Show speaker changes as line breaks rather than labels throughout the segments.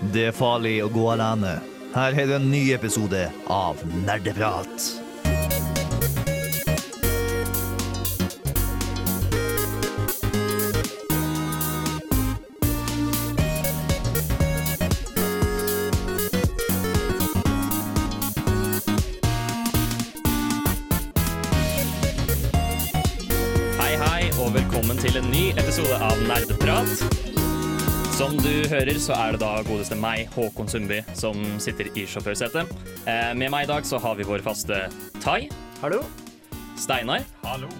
Det er farlig å gå alene. Her er det en ny episode av Nerdeprat.
Hører, så er det da godeste meg, Håkon Sundby, som sitter i sjåførsetet. Eh, med meg i dag så har vi vår faste Tai.
Hallo?
Steinar. Hallo.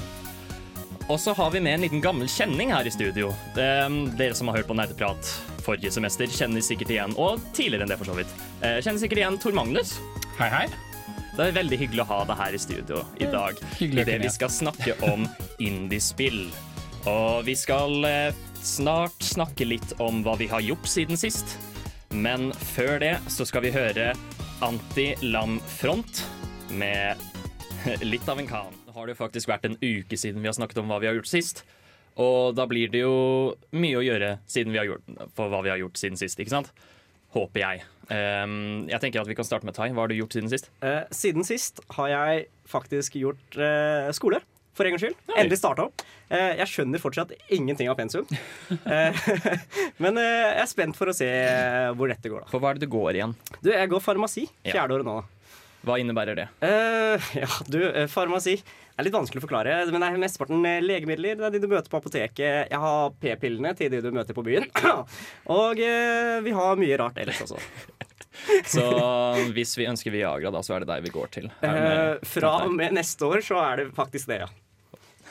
Og så har vi med en liten gammel kjenning her i studio. Eh, dere som har hørt på Nerdeprat forrige semester, kjenner sikkert igjen, og tidligere enn det for så vidt, eh, kjenner sikkert igjen Tor Magnus.
Hei, hei.
Det er veldig hyggelig å ha deg her i studio i dag.
hyggelig
Idet vi skal snakke om indiespill. Og vi skal eh, snart snakke litt om hva vi har gjort siden sist. Men før det så skal vi høre Anti-Lam Front med litt av en kan. Nå har det jo faktisk vært en uke siden vi har snakket om hva vi har gjort sist. Og da blir det jo mye å gjøre siden vi har gjort, for hva vi har gjort siden sist, ikke sant? Håper jeg. Um, jeg tenker at vi kan starte med Tai. Hva har du gjort siden sist?
Eh, siden sist har jeg faktisk gjort eh, skole. For en gangs skyld.
Nei.
Endelig starta opp. Eh, jeg skjønner fortsatt ingenting av pensum. Eh, men eh, jeg er spent for å se hvor dette går, da.
For hva er det du går igjen?
Du, jeg går farmasi. Fjerde året nå.
Hva innebærer det?
Eh, ja, du, farmasi farmasi er litt vanskelig å forklare, men det er mesteparten legemidler. Det er de du møter på apoteket. Jeg har p-pillene til de du møter på byen. Og vi har mye rart ellers også.
Så hvis vi ønsker Viagra, da, så er det deg vi går til. Det
fra og med neste år så er det faktisk det, ja.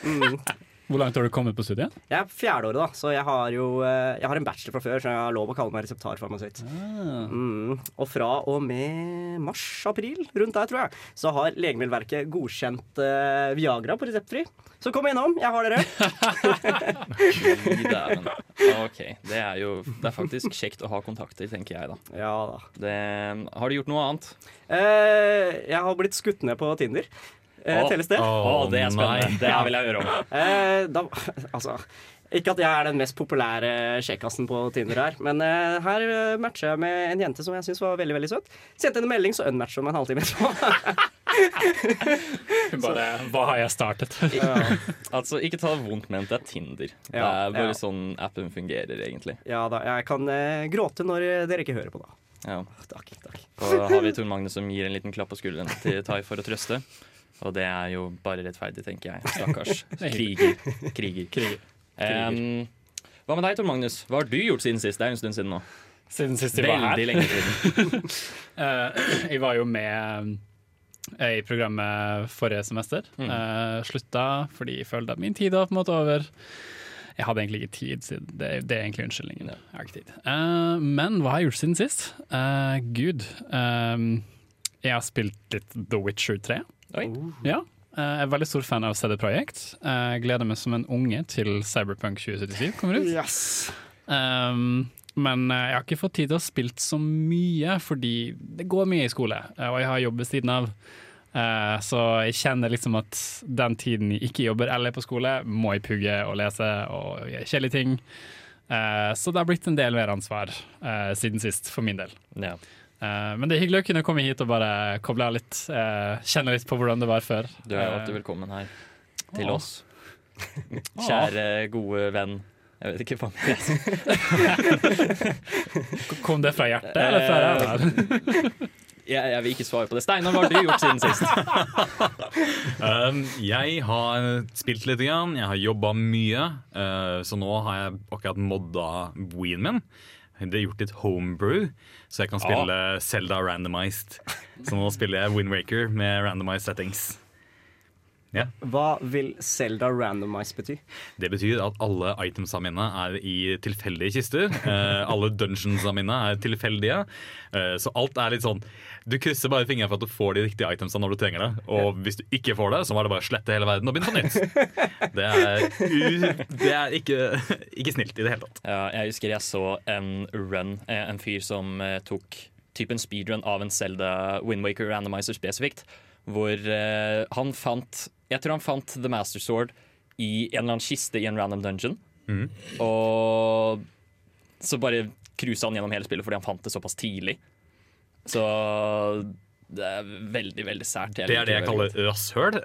Mm.
Hvor langt har du kommet på studiet?
Jeg er fjerdeåret, da, så jeg har jo eh, Jeg har en bachelor fra før, så jeg har lov å kalle meg reseptarfarmasøyt. Mm. Og fra og med mars-april, rundt der, tror jeg, så har Legemiddelverket godkjent uh, Viagra på reseptfri. Så kom innom, jeg har dere.
Dæven. OK. Det er jo Det er faktisk kjekt å ha kontakter, tenker jeg, da.
Ja da.
Det, har du gjort noe annet?
Uh, jeg har blitt skutt ned på Tinder. Eh. Telles det?
Å, det er spennende.
nei.
Det vil jeg høre om.
Eh, da, altså ikke at jeg er den mest populære kjekkasen på Tinder her, men eh, her eh, matcher jeg med en jente som jeg syns var veldig veldig søt. Sendte henne en melding, så unmatcha hun meg en halvtime etterpå.
Bare, hva har jeg startet?
Altså, ikke ta det vondt ment, det er Tinder. Det
Ja,
er bare
ja.
sånn appen fungerer, egentlig.
Ja da, jeg kan eh, gråte når dere ikke hører på, da.
Ja.
Takk. takk.
Og har vi Tor Magne som gir en liten klapp på skulderen til Tai for å trøste. Og det er jo bare rettferdig, tenker jeg. Stakkars kriger. Kriger. kriger. Um, hva med deg, Tor Magnus? Hva har du gjort siden sist? Det er en stund siden nå.
Siden sist jeg var her.
Veldig lenge siden.
uh, jeg var jo med eh, i programmet forrige semester.
Mm.
Uh, slutta fordi jeg følte at min tid var på en måte over. Jeg hadde egentlig ikke tid, siden det, det er egentlig unnskyldningen. Jeg har ikke tid. Uh, men hva har jeg gjort siden sist? Uh, Gud. eh, jeg har spilt litt The Witcher 3.
Oi.
Ja. eh, Jeg er veldig stor fan av CD Projekt. Jeg gleder meg som en unge til Cyberpunk 2077 kommer ut.
Yes.
Um, men eh, jeg har ikke fått tid til å spille så mye, fordi det går mye i skole, eh, og jeg har jobb ved siden av. Eh, så jeg kjenner liksom at den tiden jeg ikke jobber eller er på skole, må jeg pugge og lese og gjøre kjedelige ting. Eh, så det har blitt en del mer ansvar eh, siden sist, for min del.
Ja.
Eh, men det er hyggelig å kunne komme hit og bare koble av litt. Uh, kjenne litt på hvordan det var før.
Du er jo
Eh,
alltid velkommen her til
Åh.
oss. Kjære, gode venn. Jeg vet ikke hva jeg skal
Kom det fra hjertet eller fra ræva?
jeg, jeg vil ikke svare på det. Steinar, hva har du gjort siden sist?
Um, jeg har spilt litt, grann, jeg har jobba mye, uh, så nå har jeg akkurat modda Ween min. Det er gjort litt homebrew, så jeg kan spille Zelda randomized. Så nå spiller jeg Wind Waker med randomized settings.
Hva vil Selda randomize bety?
Det betyr at alle itemsa mine er i tilfeldige kister. Eh, alle dungeonsa mine er tilfeldige. Eh, så alt er litt sånn Du krysser bare fingrene for at du får de riktige itemsa når du trenger det. Og hvis du ikke får det, så må det bare slette hele verden og begynne på nytt. Det er, u det er ikke, ikke snilt i det hele tatt.
Ja, jeg husker jeg så en run, eh, en fyr som eh, tok typen speedrun av en Zelda Windwaker randomizer spesifikt, hvor eh, han fant Jeg tror han fant The Master Sword i en eller annen kiste i en random dungeon.
Mm.
Og så bare cruisa han gjennom hele spillet fordi han fant det såpass tidlig. Så det er veldig, veldig sært.
Det er det jeg kaller rasshøl.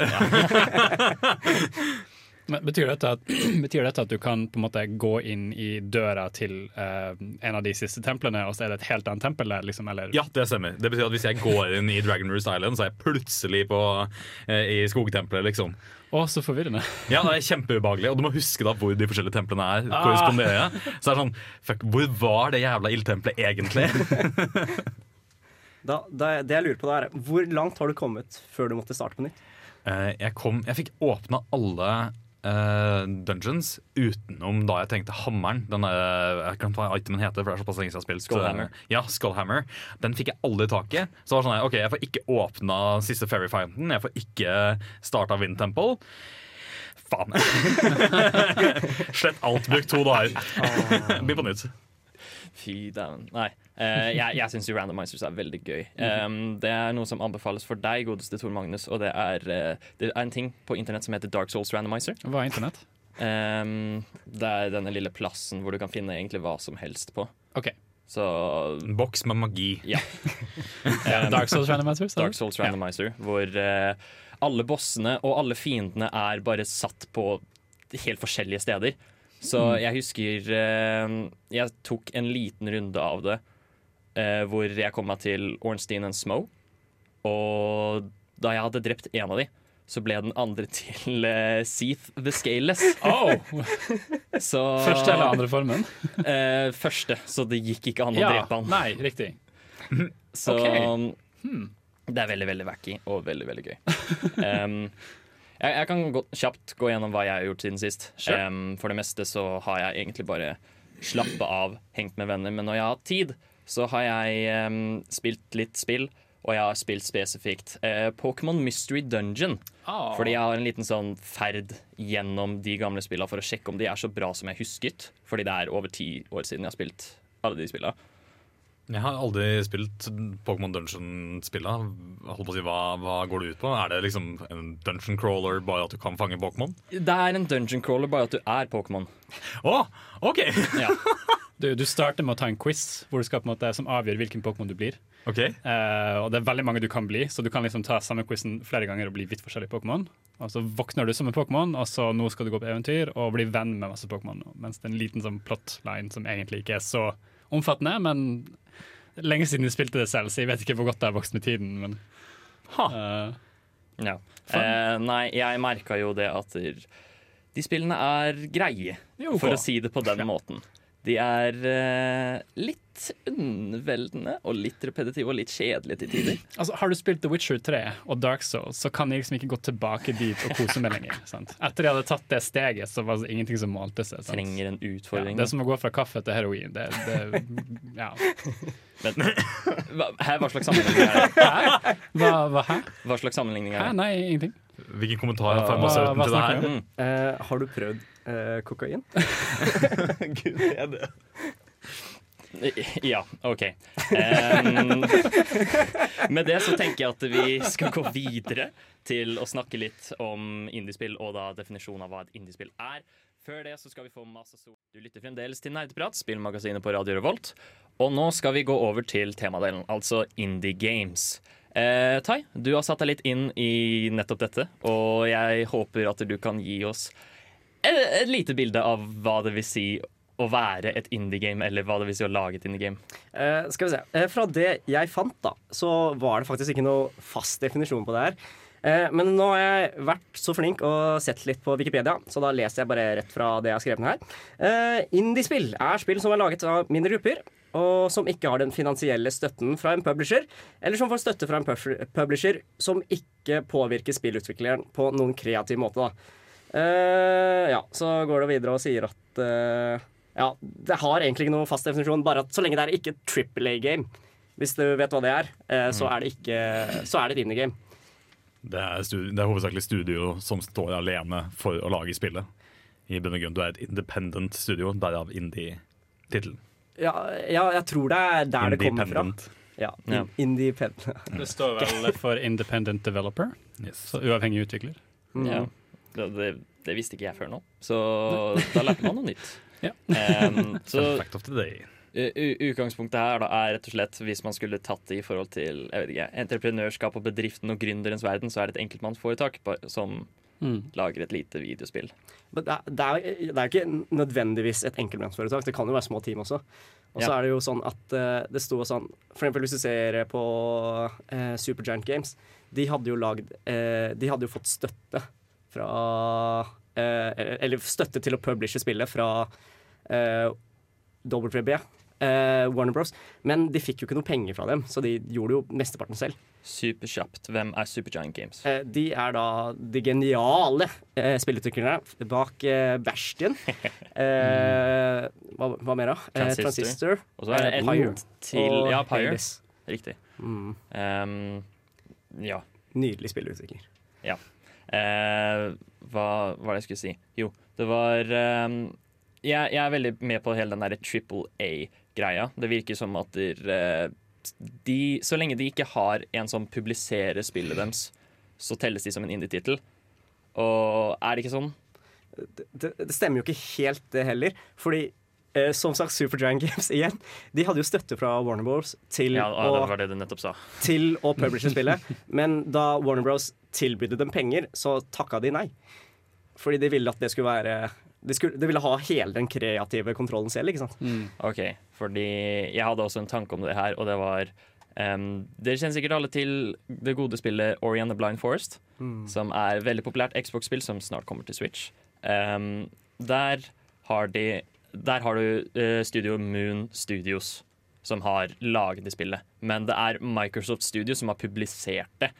Men betyr dette, at, betyr dette at du kan på en måte gå inn i døra til uh, en av de siste templene, og så er det et helt annet tempel der? Liksom, eller?
Ja, det stemmer. Det betyr at Hvis jeg går inn i Dragon Roost Island, så er jeg plutselig på, uh, i skogtempelet. liksom
Å, så forvirrende.
Ja, det er kjempeubehagelig. Og du må huske da hvor de forskjellige templene er. korresponderer. Så det er sånn, fuck, Hvor var det jævla ildtempelet egentlig?
Da, da, det jeg lurer på da er, Hvor langt har du kommet før du måtte starte på nytt?
Eh, jeg, kom, jeg fikk åpna alle eh, dungeons utenom da jeg tenkte hammeren. Den der, jeg kan ta itemen heter, for det er såpass lenge siden jeg har spilt.
Skullhammer.
Ja, Skullhammer. Den fikk jeg aldri tak i. Så det var sånn, ok, Jeg får ikke åpna siste Fairy Fountain. Jeg får ikke starta Wind Temple. Faen. Slett alt. Bruk to dager. Begynn på nytt.
Fy dæven. Nei. Uh, jeg jeg syns randomizers er veldig gøy. Um, det er noe som anbefales for deg, godeste Tor Magnus, og det er, uh, det er en ting på internett som heter Dark Souls Randomizer.
Hva er internett?
Um, det er denne lille plassen hvor du kan finne egentlig hva som helst på.
Okay.
Så
En boks med magi.
ja.
um, Dark Souls Randomizer?
Dark Souls Randomizer, hvor uh, alle bossene og alle fiendene er bare satt på helt forskjellige steder. Så jeg husker eh, jeg tok en liten runde av det eh, hvor jeg kom meg til Ornstein and Smoe. Og da jeg hadde drept en av de, så ble den andre til eh, Seath the Scaleless.
Oh,
Så,
første eller andre formen?
Eh, første, så det gikk ikke an å
Ja,
drepe han.
nei, riktig.
Så
Ok.
det er veldig, veldig wacky og veldig, veldig gøy. Um, jeg, jeg kan gå, kjapt gå gjennom hva jeg har gjort siden sist.
Sure.
Um, for det meste så har jeg egentlig bare slappa av, hengt med venner. Men når jeg har hatt tid, så har jeg um, spilt litt spill. Og jeg har spilt spesifikt uh, Pokémon Mystery Dungeon.
Oh.
Fordi jeg har en liten sånn ferd gjennom de gamle spillene for å sjekke om de er så bra som jeg husket. Fordi det er over ti år siden jeg har spilt alle de spillene.
Jeg har aldri spilt Pokémon Dungeon-spilla. Å si, hva, hva går det ut på? Er det liksom en dungeon crawler, bare at du kan fange Pokémon?
Det er en dungeon crawler, bare at du er Pokémon.
Å, OK!
Ja.
Du, du starter med å ta en quiz hvor du skal på en måte, som avgjør hvilken Pokémon du blir.
ok
Uh, og det er veldig mange du kan bli, så du kan liksom ta samme quizen flere ganger og bli vidt forskjellig Pokémon. Og så våkner du som en Pokémon, og så nå skal du gå på eventyr og bli venn med masse Pokémon. Mens det er en liten sånn plotline som egentlig ikke er så omfattende, men lenge siden jeg spilte det selv, så jeg vet ikke hvor godt det har vokst med tiden. Men, uh,
Ja. Eh, nei, jeg merka jo det at de spillene er greie,
Jo,
for å si det på den måten. De er eh, litt underveldende og litt repetitive og litt kjedelige til tider.
altså, har du spilt The Witcher 3 og Dark Souls, så kan jeg liksom ikke gå tilbake dit og kose meg lenger. Sant? Etter jeg hadde tatt det steget, så var det ingenting som målte seg. Sant?
Trenger en
Ja,
utfordring.
det er som å gå fra kaffe til heroin. Det, det, ja.
Men, hva, hæ, hva slags sammenligning er det?
hva, hva, hæ?
Hva slags sammenligning er det?
Nei, ingenting.
Hvilken kommentar har farmasøyten til det her?
Mm.
Uh, har du prøvd uh, kokain?
Gud, er det Ja, OK. Um, med det så tenker jeg at vi skal gå videre til å snakke litt om indiespill, og da definisjonen av hva et indiespill er. Før det så skal vi få masse sol. Du lytter fremdeles til Nerdeprat, spillmagasinet på Radio Revolt. Og nå skal vi gå over til temadelen, altså Indie Games. Eh, Tai, du har satt deg litt inn i nettopp dette, og jeg håper at du kan gi oss et, lite bilde av hva det vil si å være et indie-game, eller hva det vil si å lage et indie-game.
Eh, skal vi se. Eh, fra det jeg fant, da, så var det faktisk ikke noe fast definisjon på det her. Eh, men nå har jeg vært så flink og sett litt på Wikipedia, så da leser jeg bare rett fra det jeg har skrevet ned her. Eh, Indie-spill er spill som er laget av mindre grupper, og som ikke har den finansielle støtten fra en publisher, eller som får støtte fra en publisher som ikke påvirker spillutvikleren på noen kreativ måte. Eh, ja, så går det videre og sier at uh, ja, det har egentlig ikke noen fast definisjon, bare at så lenge det er ikke triple A-game, hvis du vet hva det er, eh, så er det ikke Så er det et indie-game.
Det er, det er hovedsakelig studio som står alene for å lage spillet. I bunn og grunn, Du er et independent studio, derav indie-tittelen.
Ja, ja, jeg tror det er der det kommer fra. Ja, in- Independent.
Det står vel for Independent Developer,
Yes.
så uavhengig utvikler.
Mm.
Ja. Det, det, det visste ikke jeg før nå, så da lærte man noe nytt.
Ja.
Um, så
fact of the day.
U- u- Utgangspunktet her da er rett og slett hvis man skulle tatt det i forhold til jeg vet ikke, entreprenørskap og bedriften og gründerens verden, så er det et enkeltmannsforetak som
Mm.
lager et lite videospill.
Men det, er, det, er, det er ikke nødvendigvis et enkeltmannsforetak. Det kan jo være små team også. Og så
Ja.
er det jo sånn at uh, det sto sånn For eksempel hvis du ser på uh, Supergiant Games. De hadde jo lagd uh, De hadde jo fått støtte fra Eller støtte til å publishe spillet fra WB, eh, Warner Bros. Men de fikk jo ikke noe penger fra dem, så de gjorde jo mesteparten selv.
Superkjapt. Hvem er Supergiant Games?
Eh, de er da de geniale eh, spillutviklerne bak eh, Bastion. Eh, hva, hva mer, da? Eh,
Transistor.
Transistor.
Og så er det
eh, Pyre.
til
og
Ja, Pyre. Riktig.
Mm.
Um, ja.
Nydelig spillutvikler.
Eh, hva var det jeg skulle si? Jo, det var um, jeg, jeg er veldig med på hele den derre triple A-greia. Det virker som at der, de Så lenge de ikke har en som publiserer spillet deres, så telles de som en indie-tittel. Og er det ikke sånn?
Det, det, det stemmer jo ikke helt, det heller. Fordi eh, som sagt, Supergiant Games igjen, de hadde jo støtte fra Warner Bros. til,
Ja,
å,
det det
til å publishe spillet. Men da Warner Bros. tilbydde dem penger, så takka de nei. Fordi de ville at det skulle være de, skulle, de ville ha hele den kreative kontrollen selv, ikke sant.
OK, fordi jeg hadde også en tanke om det her, og det var um, Dere kjenner sikkert alle til det gode spillet Ori and the Blind Forest, som er et veldig populært Xbox-spill som snart kommer til Switch. Um, der har de Der har du uh, studio Moon Studios som har laget det spillet. Men det er Microsoft Studio som har publisert det.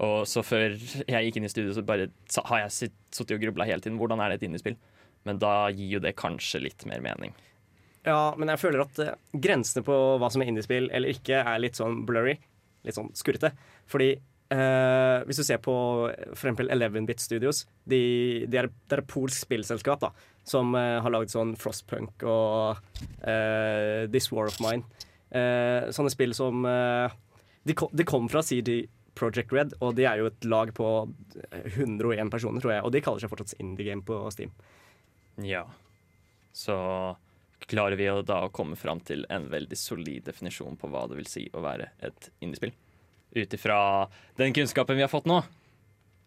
Og så før jeg gikk inn i studio, så bare har jeg sitt- sittet og grubla hele tiden. Hvordan er det et indiespill? Men da gir jo det kanskje litt mer mening.
Ja, men jeg føler at eh, grensene på hva som er indiespill eller ikke, er litt sånn blurry. Litt sånn skurrete. Fordi eh, hvis du ser på eksempel 11-bit Studios, de, de er, det er et polsk spillselskap da, som eh, har lagd sånn Frostpunk og eh, This War of Mine. Eh, sånne spill som de, kom, de kom fra CD Project Red, og de er jo et lag på 101 personer, tror jeg. Og de kaller seg fortsatt Indie Game på Steam.
Ja. Så klarer vi da å komme fram til en veldig solid definisjon på hva det vil si å være et indiespill. Ut ifra den kunnskapen vi har fått nå.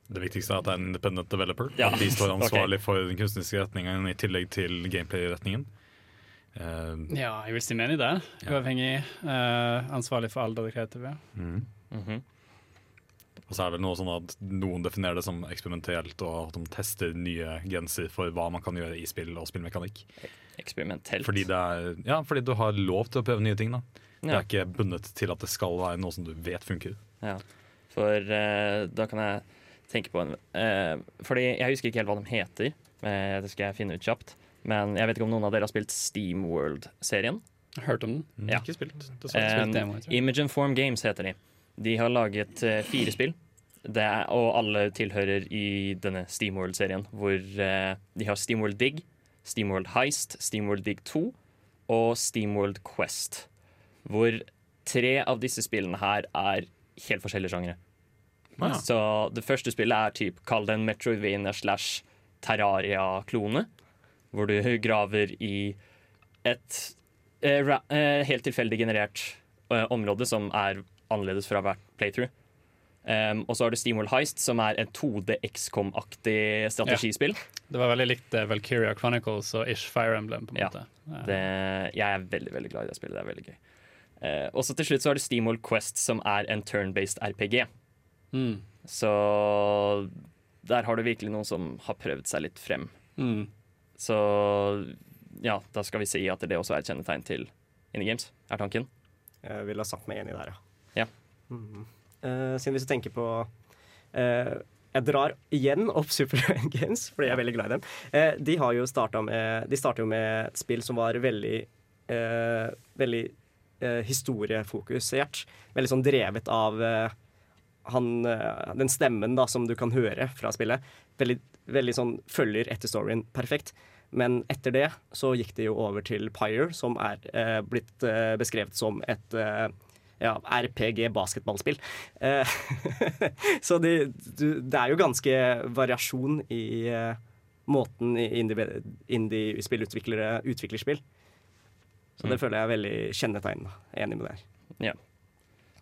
Det viktigste er at det er en independent developer.
Ja.
At de står
ansvarlig
ansvarlig for den kunstneriske retningen i tillegg til gameplay-retningen. Uh,
Ja, jeg vil si meg enig der.
Ja.
Uavhengig. Uh, ansvarlig for alle det kreative.
mhm.
Mhm.
Og så er det noe sånn at noen definerer det som eksperimentelt, og at de tester nye grenser for hva man kan gjøre i spill og spillmekanikk.
Eksperimentelt.
Fordi, det er, ja, fordi du har lov til å prøve nye ting. da. Det er ikke bundet til at det skal være noe som du vet funker.
Ja. For uh, da kan jeg tenke på en uh, Fordi jeg husker ikke helt hva de heter. Uh, det skal jeg finne ut kjapt. Men jeg vet ikke om noen av dere har spilt Steamworld-serien.
Hørt om den?
Mm,
Ja.
Ikke spilt. Det
spilt demo, tror.
Image and Form Games heter de. De har laget eh, fire spill. Det er, og alle tilhører i denne Steamworld-serien, hvor eh, de har Steamworld Dig, Steamworld Heist, Steamworld Dig 2 og Steamworld Quest. Hvor tre av disse spillene her er helt forskjellige sjangere.
Ah.
Så det første spillet er typ, kall det en Metroidvania slash Terraria-klone. Hvor du graver i et eh, ra eh, helt tilfeldig generert eh, område som er annerledes fra hvert playthrough. Um, og så har du Steamworld Heist, som er et 2D XCOM-aktig strategispill.
Det var veldig likt eh, Valkyria Chronicles og Ish Fire Emblem. på en
Ja.
måte. Ja.
Det, jeg er veldig veldig glad i det spillet. Det er veldig gøy. Uh, og så til slutt så har du Steamworld Quest, som er en turn-based RPG.
Mm.
Så der har du virkelig noen som har prøvd seg litt frem.
Mm.
Så ja, da skal vi si at det også er et kjennetegn til Indie Games, er tanken.
Jeg ville ha sagt meg enig der, ja. Mhm. Eh, siden hvis du tenker på uh, Jeg drar igjen opp Super Games, fordi jeg er veldig glad i dem. Uh, de har jo starta med De starter jo med et spill som var veldig Veldig historiefokusert. Veldig sånn drevet av han, den stemmen da som du kan høre fra spillet. Veldig, veldig sånn følger etter storyen perfekt. Men etter det så gikk det jo over til Pyre, som er blitt beskrevet som et ja, RPG-basketballspill. Eh, så det, du, det er jo ganske variasjon i eh, måten indie- indie-spillutviklere utvikler spill. Så det føler jeg er veldig kjennetegn. Enig med deg.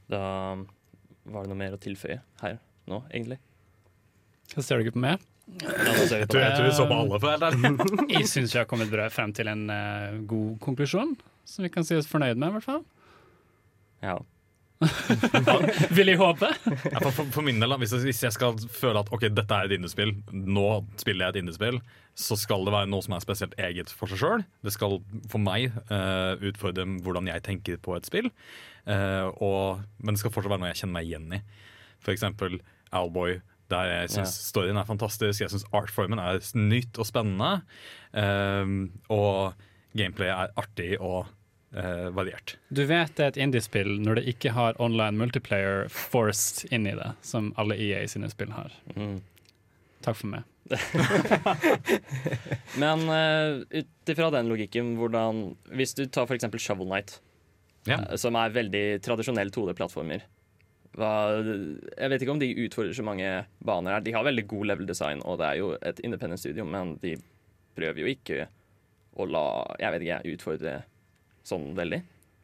Da var det noe mer å tilføye her nå, egentlig.
Hva ser du ikke på meg?
Ja,
Jeg tror, jeg tror vi så på alle, for helt ærlig.
Jeg syns vi har kommet frem til en uh, god konklusjon, som vi kan si oss fornøyd med, i hvert fall.
Ja.
Vil jeg håpe.
Ja, for, for, for min del, hvis, jeg, hvis jeg skal føle at ok, dette er et indiespill, nå spiller jeg et indiespill, så skal det være noe som er spesielt eget for seg sjøl. Det skal for meg uh, utfordre hvordan jeg tenker på et spill. Uh, og, men det skal fortsatt være noe jeg kjenner meg igjen i. For eksempel Owlboy, der jeg syns
yeah.
storyen er fantastisk. Jeg syns artformen er nytt og spennende. Uh, og gameplayet er artig og eh, variert.
Du vet det er et indiespill når det ikke har online multiplayer forced inn i det, som alle EA sine spill har.
Mm.
Takk for meg.
Men uh, ut ifra den logikken, hvordan Hvis du tar f.eks. Shovel Knight,
Ja.
eh, som er veldig tradisjonell 2D-plattformer hva, Jeg vet ikke om de utfordrer så mange baner her. De har veldig god level design, og det er jo et independent studio, men de prøver jo ikke å la Jeg vet ikke, utfordre sånn veldig.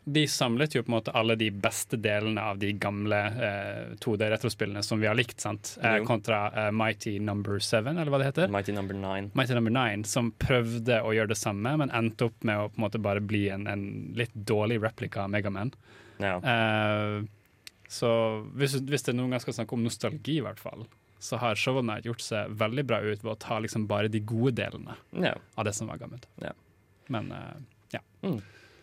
De samlet jo på en måte alle de beste delene av de gamle eh, 2D-retrospillene som vi har likt, sant? Eh, kontra eh, Mighty Number Seven, eller hva det heter.
Mighty Number Nine.
Mighty Number Nine, som prøvde å gjøre det samme, men endte opp med å på en måte bare bli en, en litt dårlig replika av Megaman.
Ja.
Eh, så hvis, hvis det noen gang skal snakke om nostalgi, i hvert fall, så har Shovel Knight gjort seg veldig bra ut ved å ta liksom bare de gode delene
ja.
av det som var gammelt.
Ja.
Men eh,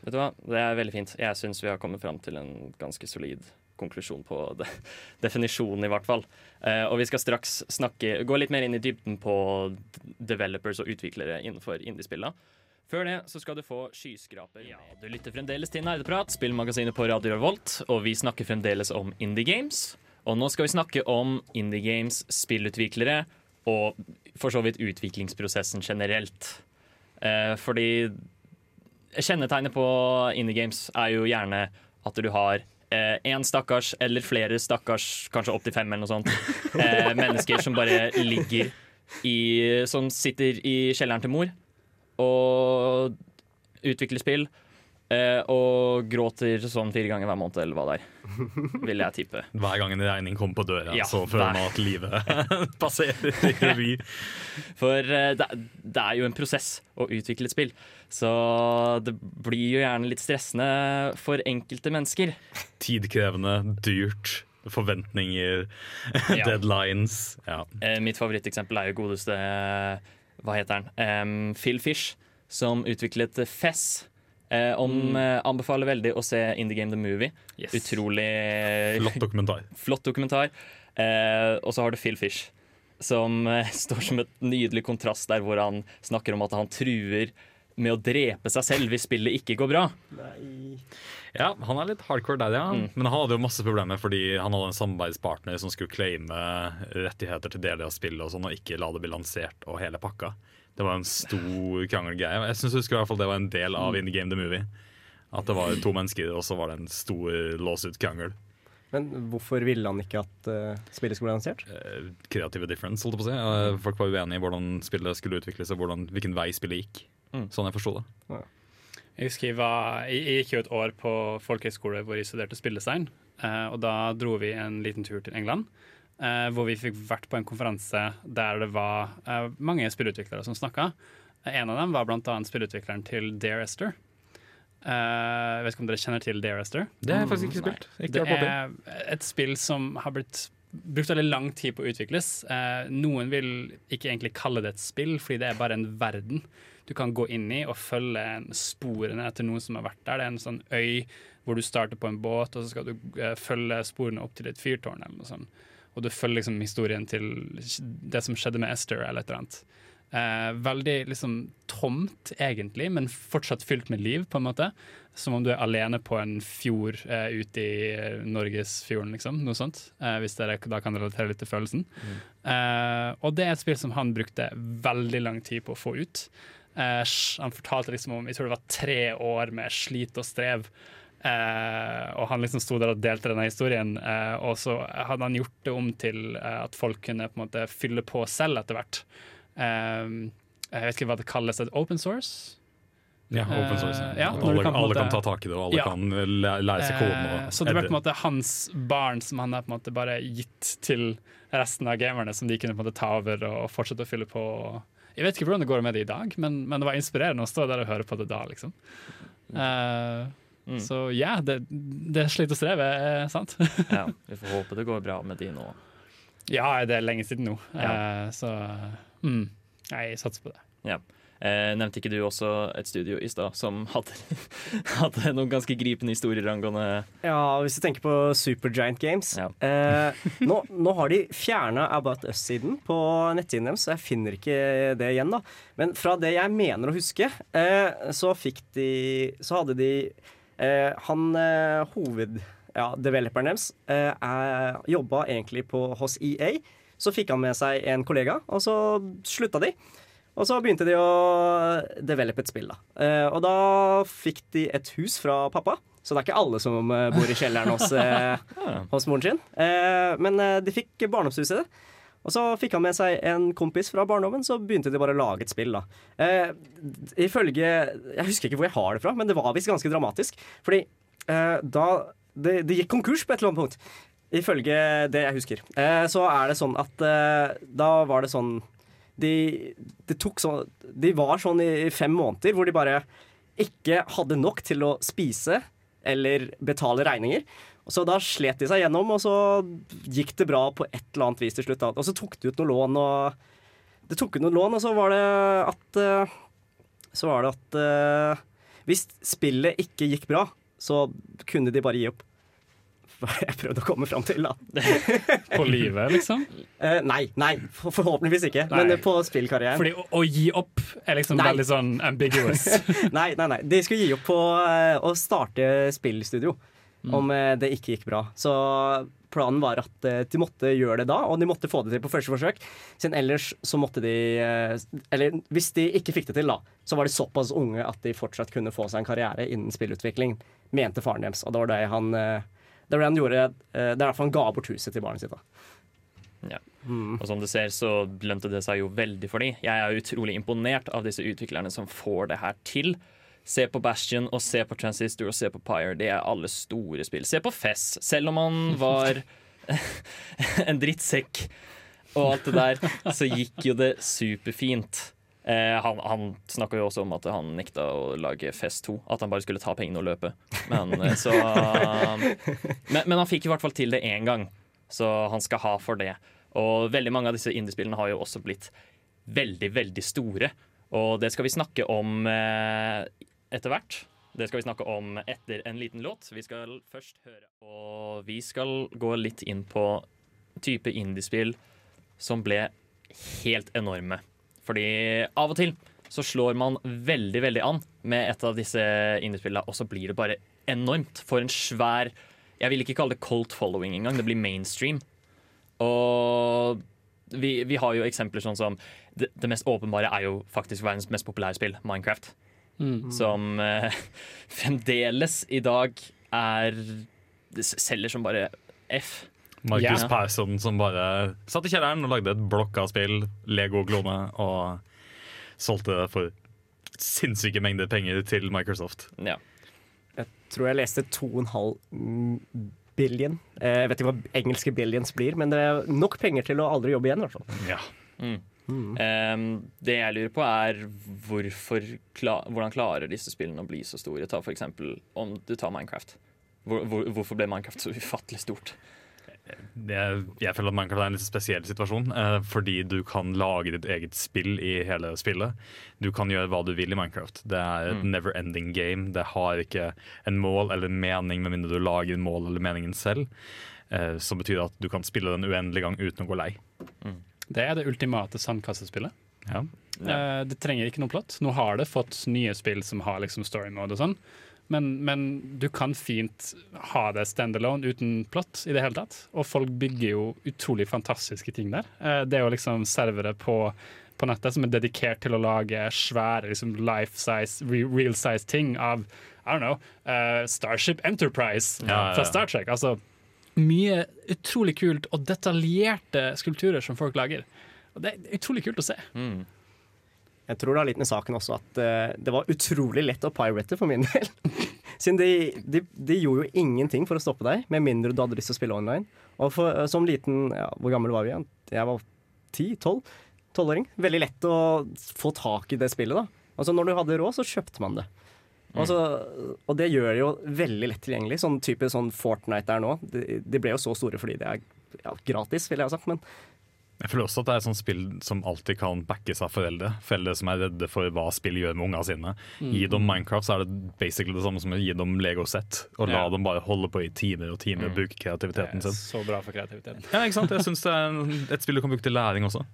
Vet du hva, det er veldig fint. Jeg syns vi har kommet fram til en ganske solid konklusjon på det. definisjonen, i hvert fall. Eh, og vi skal straks snakke, gå litt mer inn i dybden på developers og utviklere innenfor indiespillene. Før det så skal du få skyskraper. Ja, du lytter fremdeles til Nerdeprat, spillmagasinet på Radio Revolt, og vi snakker fremdeles om indie games. Og nå skal vi snakke om indie games, spillutviklere og for så vidt utviklingsprosessen generelt. Eh, fordi Kjennetegnet på indie games er jo gjerne at du har én stakkars eller flere stakkars, kanskje opptil fem eller noe sånt, eh, mennesker som bare ligger i Som sitter i kjelleren til mor og utvikler spill. Eh, og gråter sånn fire ganger hver måned, eller hva det er. Vil jeg tippe.
Hver gang en regning kommer på døra,
Ja,
så føler man at livet passerer i revy.
For eh, det, det er jo en prosess å utvikle et spill. Så det blir jo gjerne litt stressende for enkelte mennesker.
Tidkrevende, dyrt, forventninger,
Ja.
deadlines. Ja.
Eh, mitt favoritteksempel er jo godeste eh, Hva heter han? Em, Phil Fish, som utviklet Fess. Eh, om, eh, anbefaler veldig å se Indie Game The Movie.
yes.
Utrolig
Flott dokumentar.
flott dokumentar. Eh, og så har du Phil Fish, som eh, står som et nydelig kontrast der hvor han snakker om at han truer med å drepe seg selv hvis spillet ikke går bra.
Ja, Han er litt hardcore der, ja.
Mm.
Men han hadde jo masse problemer fordi han hadde en samarbeidspartner som skulle claime rettigheter til deler av spillet og sånn, og ikke la det bli lansert og hele pakka. Det var en stor krangelgreie. Jeg synes husker i hvert fall det var en del av Indie Game The Movie. At det var to mennesker, og så var det en stor låsut-krangel.
Men hvorfor ville han ikke at uh, spillet skulle bli lansert?
Uh, Kreative difference, holdt jeg på å si. Uh, Folk var uenige i hvordan spillet skulle utvikles og hvordan, hvilken vei spillet gikk.
Mm.
Sånn jeg forsto det.
Jeg husker jeg, var, jeg, jeg gikk jo et år på folkehøyskole hvor jeg studerte spillestein. Eh, og da dro vi en liten tur til England, eh, hvor vi fikk vært på en konferanse der det var eh, mange spillutviklere som snakka. En av dem var annet spillutvikleren til Dare Esther. Eh, jeg vet ikke om dere kjenner til Dare Esther?
Det har jeg faktisk ikke spilt. Ikke
Det er et spill som har blitt brukt veldig lang tid på å utvikles. Eh, noen vil ikke egentlig kalle det et spill, fordi det er bare en verden du kan gå inn i og følge sporene etter noen som har vært der. Det er en sånn øy hvor du starter på en båt, og så skal du eh, følge sporene opp til et fyrtårn eller noe sånt. Og du følger liksom historien til det som skjedde med Esther eller et eller annet. Eh, veldig liksom tomt, egentlig, men fortsatt fylt med liv, på en måte. Som om du er alene på en fjord eh, ute i eh, Norgesfjorden, liksom. Noe sånt. Eh, hvis dere da kan relatere litt til følelsen. Eh, og det er et spill som han brukte veldig lang tid på å få ut. Eh, han fortalte liksom om jeg tror det var tre år med slit og strev. Eh, og han liksom sto der og delte denne historien, eh, og så hadde han gjort det om til eh, at folk kunne på en måte fylle på selv etter hvert. Eh, jeg vet ikke hva det kalles, open source?
Ja, open source.
Eh, ja,
At alle,
kan
alle kan ta tak i det, og alle
Ja.
kan lære seg koden.
Eh, så det ble på en måte hans barn som han har på en måte bare gitt til resten av gamerne, som de kunne på en måte ta over og fortsette å fylle på. Jeg vet ikke hvordan det går med det i dag, men, men det var inspirerende å stå der og høre på det da, liksom. Eh,
Mm.
Så ja, det, det slit og streve er sant.
Ja, vi får håpe det går bra med de nå.
ja, det er lenge siden nå,
Ja.
Eh, så mm, jeg satser på det.
Ja. Eh, nevnte ikke du også et studio i stad som hadde, hadde noen ganske gripende historier angående
Ja, hvis du tenker på Supergiant Games
Ja.
eh, nå, nå har de fjerna About Us-siden på nettsiden deres, så jeg finner ikke det igjen. da Men fra det jeg mener å huske, eh, så fikk de Så hadde de eh, Han eh, hoved... Ja, developeren deres eh, jobba egentlig på, hos EA. Så fikk han med seg en kollega, og så slutta de. Og så begynte de å develope et spill. da. Eh, og da fikk de et hus fra pappa. Så det er ikke alle som eh, bor i kjelleren hos, eh, hos moren sin. Eh, men eh, de fikk barndomshuset. Og så fikk han med seg en kompis fra barndommen, så begynte de bare å lage et spill. da. Eh, ifølge Jeg husker ikke hvor jeg har det fra, men det var visst ganske dramatisk. Fordi eh, da det, det gikk konkurs på et eller annet punkt. Ifølge det jeg husker. Eh, så er det sånn at eh, da var det sånn de, de, sånn, de var sånn i fem måneder hvor de bare ikke hadde nok til å spise eller betale regninger. Så Da slet de seg gjennom, og så gikk det bra på et eller annet vis til slutt. Og så tok de ut noen lån, og det tok ut noen lån, og så var det at eh, var det at eh, hvis spillet ikke gikk bra, så kunne de bare gi opp. Hva jeg prøvde å komme fram til, da.
På livet, liksom.
Uh, nei, nei, for, forhåpentligvis ikke.
Nei.
Men på spillkarrieren.
Fordi å, å gi opp er liksom
Nei.
veldig sånn ambiguous.
Nei, nei, nei. De skulle gi opp på uh, å starte spillstudio om uh, det ikke gikk bra. Så planen var at eh, de måtte gjøre det da, og de måtte få det til på første forsøk. Siden ellers så måtte de eh, Eller hvis de ikke fikk det til, da, så var de såpass unge at de fortsatt kunne få seg en karriere innen spillutvikling, mente faren deres. Og det var det han eh, det var det han gjorde eh, Det er derfor han ga bort huset til barnet sitt. da
Ja. Og som du ser, så lønte det seg jo veldig for dem. Jeg er utrolig imponert av disse utviklerne som får det her til. Se på Bastion og se på Transistor og se på Pyre. Det er alle store spill. Se på Fess. Selv om han var en drittsekk og alt det der, så gikk jo det superfint. Eh, han han snakka jo også om at han nekta å lage Fest 2. At han bare skulle ta pengene og løpe. Men, eh, så, men, men han fikk i hvert fall til det én gang, så han skal ha for det. Og veldig mange av disse indiespillene har jo også blitt veldig, veldig store. Og det skal vi snakke om eh, etter hvert. Det skal vi snakke om etter en liten låt. Vi skal først høre Og vi skal gå litt inn på type indiespill som ble helt enorme. Fordi av og til så slår man veldig, veldig an med et av disse indiespillene, og så blir det bare enormt. For en svær Jeg vil ikke kalle det cold following engang. Det blir mainstream. Og vi, vi har jo eksempler sånn som det, det mest åpenbare er jo faktisk verdens mest populære spill, Minecraft. Som eh, fremdeles i dag er selger som bare F.
Markus
Ja.
Persson som bare satt i kjelleren og lagde et blokk av spill, Lego-klone, og solgte det for sinnssyke mengder penger til Microsoft.
Ja.
Jeg tror jeg leste 2,5 billion. Eh, Jeg vet ikke hva engelske billions blir, men det er nok penger til å aldri jobbe igjen. i hvert fall.
Ja.
Em, det jeg lurer på, er kla hvordan klarer disse spillene å bli så store? Ta for eksempel om du tar Minecraft. Hvor, hvor, hvorfor ble Minecraft så ufattelig stort?
Det, jeg føler at Minecraft er en litt spesiell situasjon, eh, fordi du kan lage ditt eget spill i hele spillet. Du kan gjøre hva du vil i Minecraft. Det er et never ending game. Det har ikke en mål eller en mening med mindre du lager en mål eller meningen selv. Eh, som betyr at du kan spille den uendelig gang uten å gå lei.
Det er det ultimate sandkassespillet.
Ja.
Eh, det trenger ikke noe plott. Nå har det fått nye spill som har liksom story mode og sånn, men, men du kan fint ha det standalone uten plott i det hele tatt. Og folk bygger jo utrolig fantastiske ting der. Eh, det er jo liksom servere på, på nettet som er dedikert til å lage svære liksom life size, real size ting av I don't know, uh, Starship Enterprise
Ja, ja, ja.
fra Star Trek. Altså mye utrolig kult og detaljerte skulpturer som folk lager. Og det er utrolig kult å se.
Jeg tror det har litt med saken også at eh, det var utrolig lett å pirate for min del. Siden de, de, de gjorde jo ingenting for å stoppe deg, med mindre du hadde lyst til å spille online. Og for, eh, som liten ja, Hvor gammel var vi igjen? Jeg var ti-tolv. Tolvåring. Veldig lett å få tak i det spillet, da. Altså Når du hadde råd, så kjøpte man det. Altså, og det gjør det jo veldig lett tilgjengelig. Sånn type sånn Fortnite der nå. De, de ble jo så store fordi det er ja, gratis, ville jeg ha sagt. Men
Jeg føler også at det er et sånt spill som alltid kan backes av foreldre. Foreldre som er redde for hva spill gjør med unga sine. Gi dem Minecraft, så er det basically det samme som å gi dem Lego-sett. Og la
Ja.
dem bare holde på i timer og timer og bruke kreativiteten
Det er
sin.
så bra for kreativiteten.
Ja, ikke sant? Jeg syns det er et spill du kan bruke til læring også.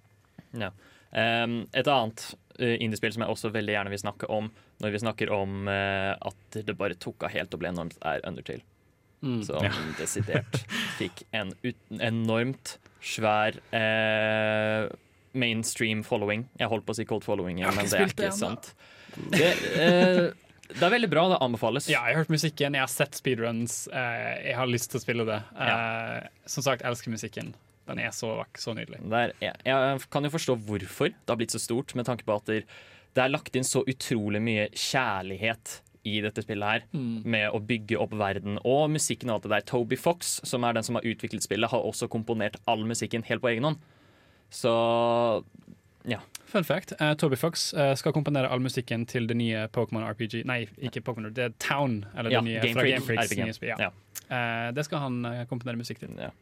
Ja. Um, et annet uh, indiespill som jeg også veldig gjerne vil snakke om når vi snakker om uh, at det bare tok av helt og ble enormt, er Undertale.
Mm.
Som
Ja.
desidert fikk en ut, enormt svær eh, mainstream following. Jeg holdt på å si cold following, men det er ikke
det
sant. Det, eh, det er veldig bra, det anbefales.
Ja, jeg har hørt musikken, jeg har sett speedruns. Eh, jeg har lyst til å spille det. Eh, Som sagt, jeg elsker musikken. Den er så vakk, så nydelig.
Der, jeg, jeg kan jo forstå hvorfor det har blitt så stort, med tanke på at det, det er lagt inn så utrolig mye kjærlighet i dette spillet her, med å bygge opp verden og musikken og alt det der. Toby Fox, som er den som har utviklet spillet, har også komponert all musikken helt på egen hånd. Så ja.
Fun fact, Uh, Toby Fox uh, skal komponere all musikken til det nye Pokémon RPG Nei, ikke Pokémon, det er Town. Eller
ja
det nye
Game
fra Game Freaks. Nye spill, ja.
Ja.
Uh, det skal han komponere musikk til.
Ja.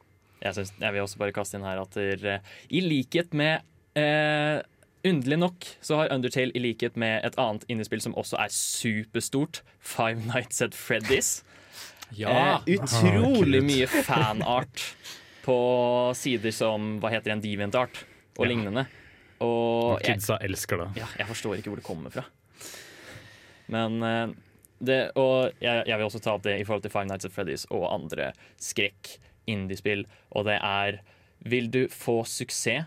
Jeg, synes, jeg vil også bare kaste inn her at der, i likhet med Underlig nok så har Undertale i likhet med et annet indiespill som også er superstort, Five Nights at Freddy's. Eh, utrolig
Kult.
mye fanart på sider som hva heter en DeviantArt og
Ja.
lignende. Og
Kidsa elsker det.
ja, jeg forstår ikke hvor det kommer fra. Men eh, det, Og jeg, jeg vil også ta opp det i forhold til Five Nights at Freddy's og andre skrekk-indiespill. Og det er Vil du få suksess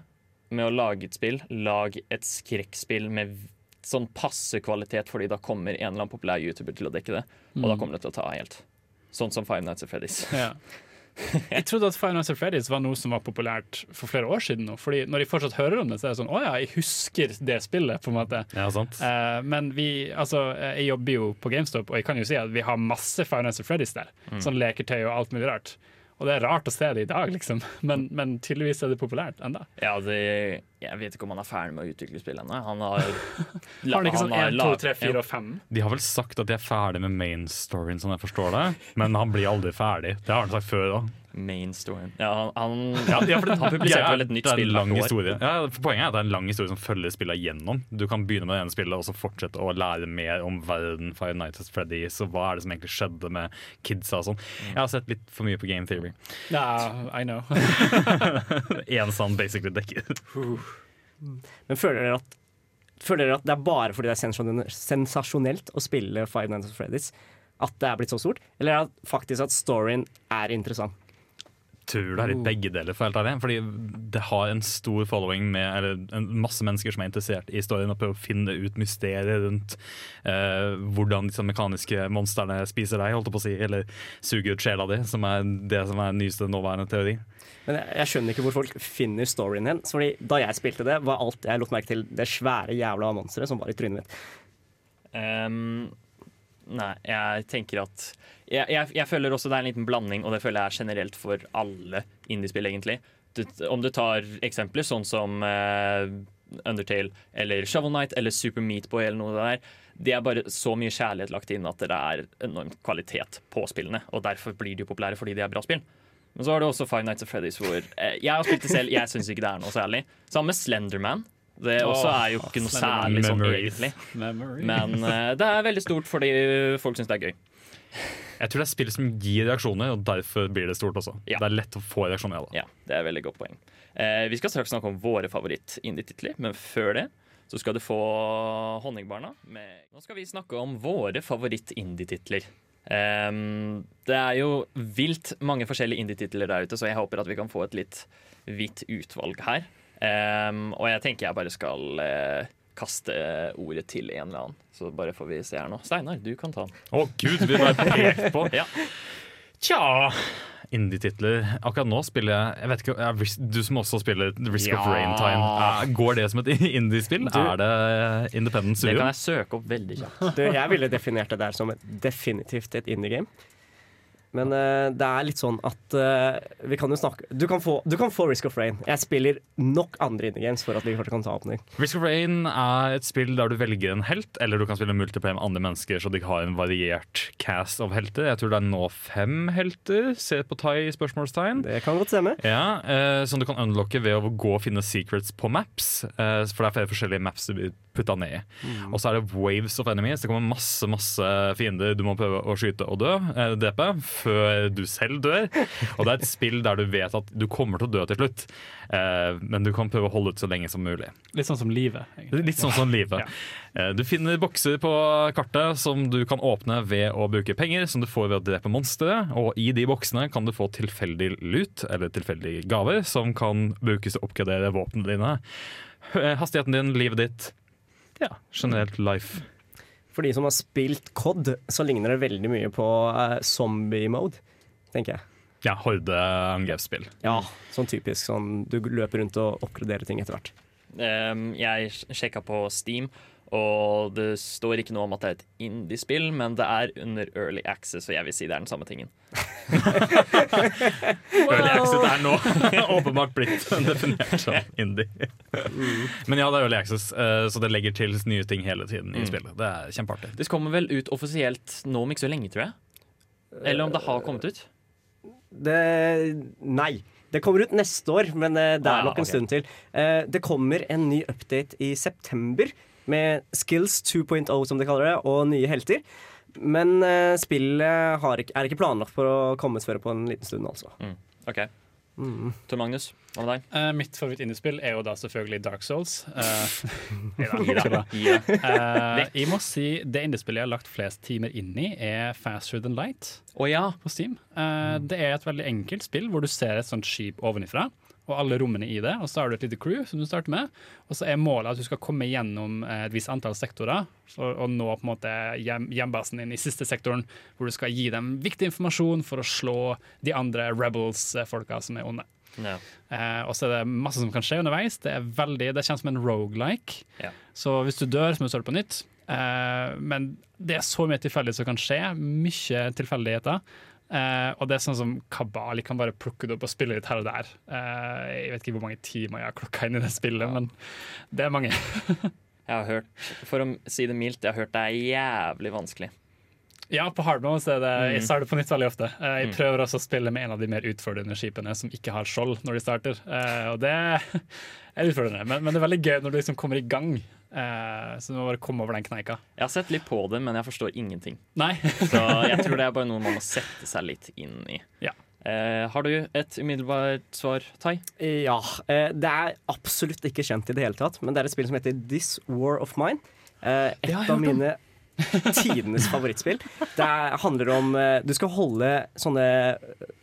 med å lage et spill, lag et skrekkspill med sånn passe kvalitet, fordi da kommer en eller annen populær YouTuber til å dekke det. Og da kommer det til å ta helt. Sånn som Five Nights at Freddy's.
Ja. Jeg trodde at Five Nights at Freddy's var noe som var populært for flere år siden nå. Fordi når de fortsatt hører om det, så er det sånn Å ja, jeg husker det spillet, på en måte.
Ja, sant?
Eh, men vi, altså, eh, jeg jobber jo på GameStop, og jeg kan jo si at vi har masse Five Nights at Freddy's der. Sånn leketøy og alt mulig rart. Og det er rart å se det i dag, liksom. Men, men tydeligvis er det populært enda.
Ja, det, jeg vet ikke om han er ferdig med å utvikle spill ennå. Han har
Har han ikke sånn
har
1, 2,
lag-
3, 4 og 5?
De har vel sagt at de er ferdig med main storyen, sånn jeg forstår det. Men han blir aldri ferdig. Det har han sagt før òg.
Main storyen. Ja, han, han,
Ja, for
han publiserte
Ja,
vel et nytt spill
lang
år.
historie. Ja, for Poenget er at det er en lang historie som følger spillet gjennom. Du kan begynne med det ene spillet og så fortsette å lære mer om verden, Five Nights at Freddy's og hva er det som egentlig skjedde med kidsa og sånn. Jeg har sett litt for mye på Game Theory.
Ja, I know.
Én sånn basically dekker.
Men føler dere at Føler dere at det er bare fordi det er sensasjonelt å spille Five Nights at Freddy's at det er blitt så stort? Eller er det faktisk at storyen er interessant?
Tror det er litt begge deler, for helt ærlig. Fordi det har en stor following med eller en masse mennesker som er interessert i storyen og prøver å finne ut mysteriet rundt eh, hvordan disse mekaniske monstrene spiser deg, holdt jeg på å si, eller suger ut sjela di, som er det som er nyeste nåværende teori.
Men jeg, jeg skjønner ikke hvor folk finner storyen hen. Fordi Da jeg spilte det, var alt jeg lot merke til det svære jævla monsteret som var i trynet mitt.
Um, nei, jeg tenker at jeg, jeg, jeg føler også det er en liten blanding, og det føler jeg er generelt for alle indiespill, egentlig. Du, om du tar eksempler sånn som uh, Undertale eller Shovel Knight eller Super Meatboy eller noe der, det er bare så mye kjærlighet lagt inn at det er enormt kvalitet på spillene. Og derfor blir de populære fordi de er bra spill. Men så har du også Five Nights at Freddy's hvor eh, Jeg har spilt det selv, jeg syns ikke det er noe særlig. Sammen med Slenderman. Det også er jo ikke noe særlig sånn egentlig. Men uh, det er veldig stort fordi folk syns det er gøy.
Jeg tror det er spill som gir reaksjoner, og derfor blir det stort også.
Ja.
Det er lett å få reaksjoner.
Ja, det er et veldig godt poeng. Eh, vi skal straks snakke om våre favoritt-indie-titler, men før det så skal du få Honningbarna. Med Nå skal vi snakke om våre favoritt-indie-titler. Um, det er jo vilt mange forskjellige indie-titler der ute, så jeg håper at vi kan få et litt hvitt utvalg her. Um, og jeg tenker jeg bare skal eh, kaste ordet til en eller annen. Så bare får vi se her nå. Steinar, du kan ta den.
Å gud, vi ble pekt på!
Ja.
Tja Indie-titler. Akkurat nå spiller jeg Jeg vet ikke, jeg, Du som også spiller Risk of
Ja.
Rain Time. Eh, Går det som et indie-spill? Er det Independent Studio?
Det kan jeg søke opp veldig kjapt.
Du, jeg ville definert det der som definitivt et indie-game. Men uh, det er litt sånn at uh, vi kan jo snakke du kan, få, du kan få Risk of Rain. Jeg spiller nok andre indie-games for at vi kan ta noe.
Risk of Rain er et spill der du velger en helt, eller du kan spille multiplayer med andre mennesker, så de har en variert cast av helter. Jeg tror det er nå fem helter. Se på Tai? spørsmålstegn.
Det kan godt stemme.
Ja, uh, Som du kan unlocke ved å gå og finne secrets på maps. For det er flere forskjellige maps du putta ned i. Og så er det waves of enemies. Det kommer masse masse fiender du må prøve å skyte og dø, drepe, før du selv dør. Og det er et spill der du vet at du kommer til å dø til slutt, eh, men du kan prøve å holde ut så lenge som mulig.
Litt sånn som livet. egentlig.
Litt sånn som livet. Eh, Du finner bokser på kartet som du kan åpne ved å bruke penger, som du får ved å drepe monstre. Og i de boksene kan du få tilfeldig lut, eller tilfeldige gaver, som kan brukes til å oppgradere våpnene dine. Hastigheten din, livet ditt. Ja, generelt life.
For de som har spilt COD, så ligner det veldig mye på uh, zombie-mode, tenker jeg.
Ja, hordeangrepsspill.
Ja, sånn typisk sånn du løper rundt og oppgraderer ting etter hvert.
Um, jeg sjekka på Steam, og det står ikke noe om at det er et indie-spill, men det er under early access, og jeg vil si det er den samme tingen.
Early Access er nå åpenbart blitt definert som indie. Men ja, det er Early Access, eh, så det legger til nye ting hele tiden i spillet. Det er kjempeartig.
Det kommer vel ut offisielt nå om ikke så lenge, tror jeg. Eller om det har kommet ut.
Det Nei. Det kommer ut neste år, men eh, det
Ah,
er nok en stund til. Eh, det kommer en ny update i september med Skills 2.0, som de kaller det, og nye helter. Men uh, spillet har ikke, er ikke planlagt for å komme før på en liten stund, altså.
OK. Tor Magnus, hva med deg?
Uh, mitt favoritt-indiespill er jo da selvfølgelig Dark Souls. Uh.
Gi deg.
Eh, jeg må si det indiespillet jeg har lagt flest timer inn i, er Faster Than Light
oh, ja.
på Steam. Eh, det er et veldig enkelt spill hvor du ser et sånt skip ovenifra. Og alle rommene i det, og så har du et lite crew som du starter med. Og så er målet at du skal komme gjennom et visst antall sektorer å nå på en måte hjem, hjembasen din i siste sektoren, hvor du skal gi dem viktig informasjon for å slå de andre rebels-folka som er onde.
ja.
Eh, og så er det masse som kan skje underveis. Det er veldig, det kjennes som en rogelike.
Ja.
Så hvis du dør, så må du starte på nytt. Eh, men det er så mye tilfeldig som kan skje. Mye tilfeldigheter. Eh, og det er sånn som Kabal kan bare plukke det opp og spille litt her og der. Uh, jeg vet ikke hvor mange timer jeg har klokka inn i det spillet, men det er mange.
Jeg har hørt, for å si det mildt, jeg har hørt det er jævlig vanskelig.
Ja, på hardmode så er det Jeg starter på nytt veldig ofte. Uh, jeg
Mm.
prøver også å spille med en av de mer utfordrende skipene som ikke har skjold når de starter. Og det er utfordrende, men, men det er veldig gøy når du liksom kommer i gang. Eh, så du må bare komme over den kneika.
Jeg har sett litt på det, men jeg forstår ingenting.
Nei.
Så jeg tror det er bare noe man må sette seg litt inn i.
Ja.
Eh, har du et umiddelbart svar, Tai?
Ja. Eh, det er absolutt ikke kjent i det hele tatt, men det er et spill som heter This War of Mine. Eh, et av
mine om.
tidenes favorittspill. Det er, handler om eh, Du skal holde sånne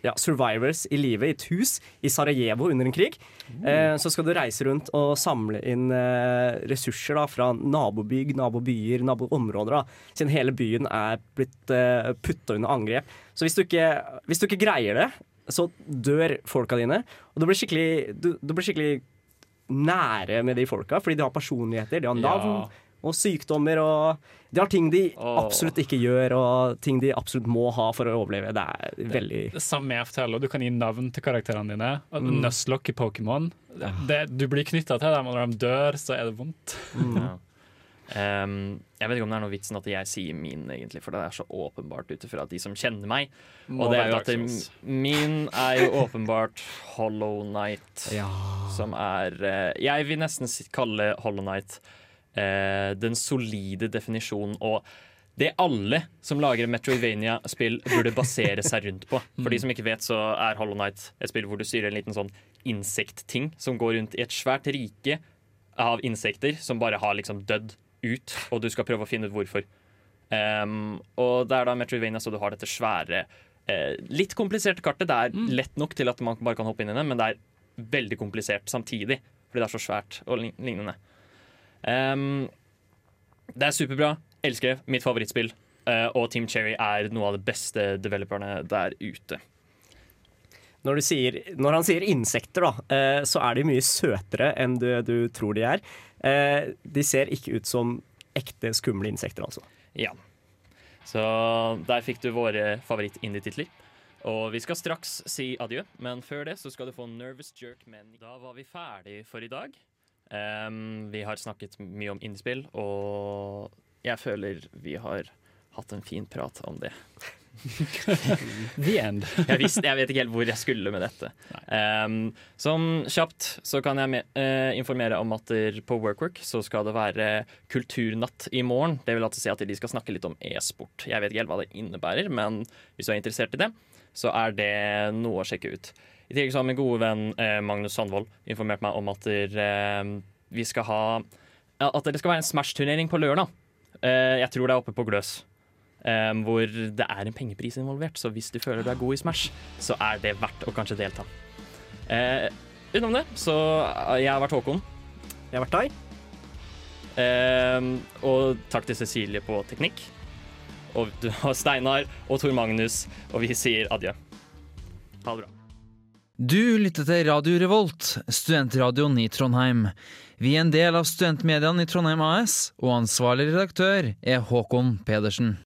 ja, survivors i live i et hus i Sarajevo under en krig. Eh, så skal du reise rundt og samle inn eh, ressurser da, fra nabobygg, nabobyer, naboområder. Da, siden hele byen er blitt eh, putta under angrep. Så hvis du, ikke, hvis du ikke greier det, så dør folka dine. Og du blir skikkelig, du, du blir skikkelig nære med de folka, fordi de har personligheter, de har navn
Ja.
Og sykdommer. og De har ting de absolutt ikke gjør, og ting de absolutt må ha for å overleve. Det er veldig
Det samme jeg forteller, du kan gi navn til karakterene dine.
Mm.
Nuzlocke i Pokémon. Du blir knytta til dem, og når de dør, så er det vondt.
Ja. Um, jeg vet ikke om det er noe vitsen at jeg sier min, egentlig, for det er så åpenbart ut ifra de som kjenner meg.
Må
Og det er jo at det, min er jo åpenbart Hollow Night, som er eh, Jeg vil nesten kalle Hollow Night eh, den solide definisjonen og det alle som lager Metroidvania-spill burde basere seg rundt på. For de som ikke vet, så er Hollow Night et spill hvor du styrer en liten sånn insektting som går rundt i et svært rike av insekter som bare har liksom dødd ut, og du skal prøve å finne ut hvorfor. Um, og det er da Metroidvania, så du har dette svære, eh, litt kompliserte kartet. Det er lett nok til at man bare kan hoppe inn i det, men det er veldig komplisert samtidig, fordi det er så svært og lign- lignende. Um, det er superbra. Elsker det. Mitt favorittspill. Uh, og Team Cherry er noe av de beste developerne der ute.
Når, du sier, når han sier insekter, da, uh, så er de mye søtere enn du, du tror de er. Uh, de ser ikke ut som ekte skumle insekter, altså.
Ja. Så der fikk du våre favoritt-indie-titler. Og vi skal straks si adjø, men før det så skal du få Nervous Jerk Men. Da var vi ferdig for i dag. Em, vi har snakket mye om innspill, og jeg føler vi har hatt en fin prat om det.
The end.
Jeg, visste, jeg vet ikke helt hvor jeg skulle med dette. Um, som kjapt så kan jeg med, uh, informere om at på WorkWork så skal det være kulturnatt i morgen. Det vil altså si at de skal snakke litt om e-sport. Jeg vet ikke helt hva det innebærer, men hvis du er interessert i det, så er det noe å sjekke ut. I tillegg så har min gode venn eh, Magnus Sandvold informert meg om at der, eh, vi skal ha At det skal være en Smash-turnering på lørdag. Eh, jeg tror det er oppe på Gløs. eh, hvor det er en pengepris involvert. Så hvis du føler du er god i Smash, så er det verdt å kanskje delta. Utenom det, så Jeg har vært Håkon.
Jeg har vært deg.
Eh, og takk til Cecilie på teknikk. Og du har Steinar og Tor Magnus, og vi sier adjø. Ha det bra.
Du lytter til Radio Revolt, studentradioen i Trondheim. Vi er en del av studentmediene i Trondheim AS, og ansvarlig redaktør er Håkon Pedersen.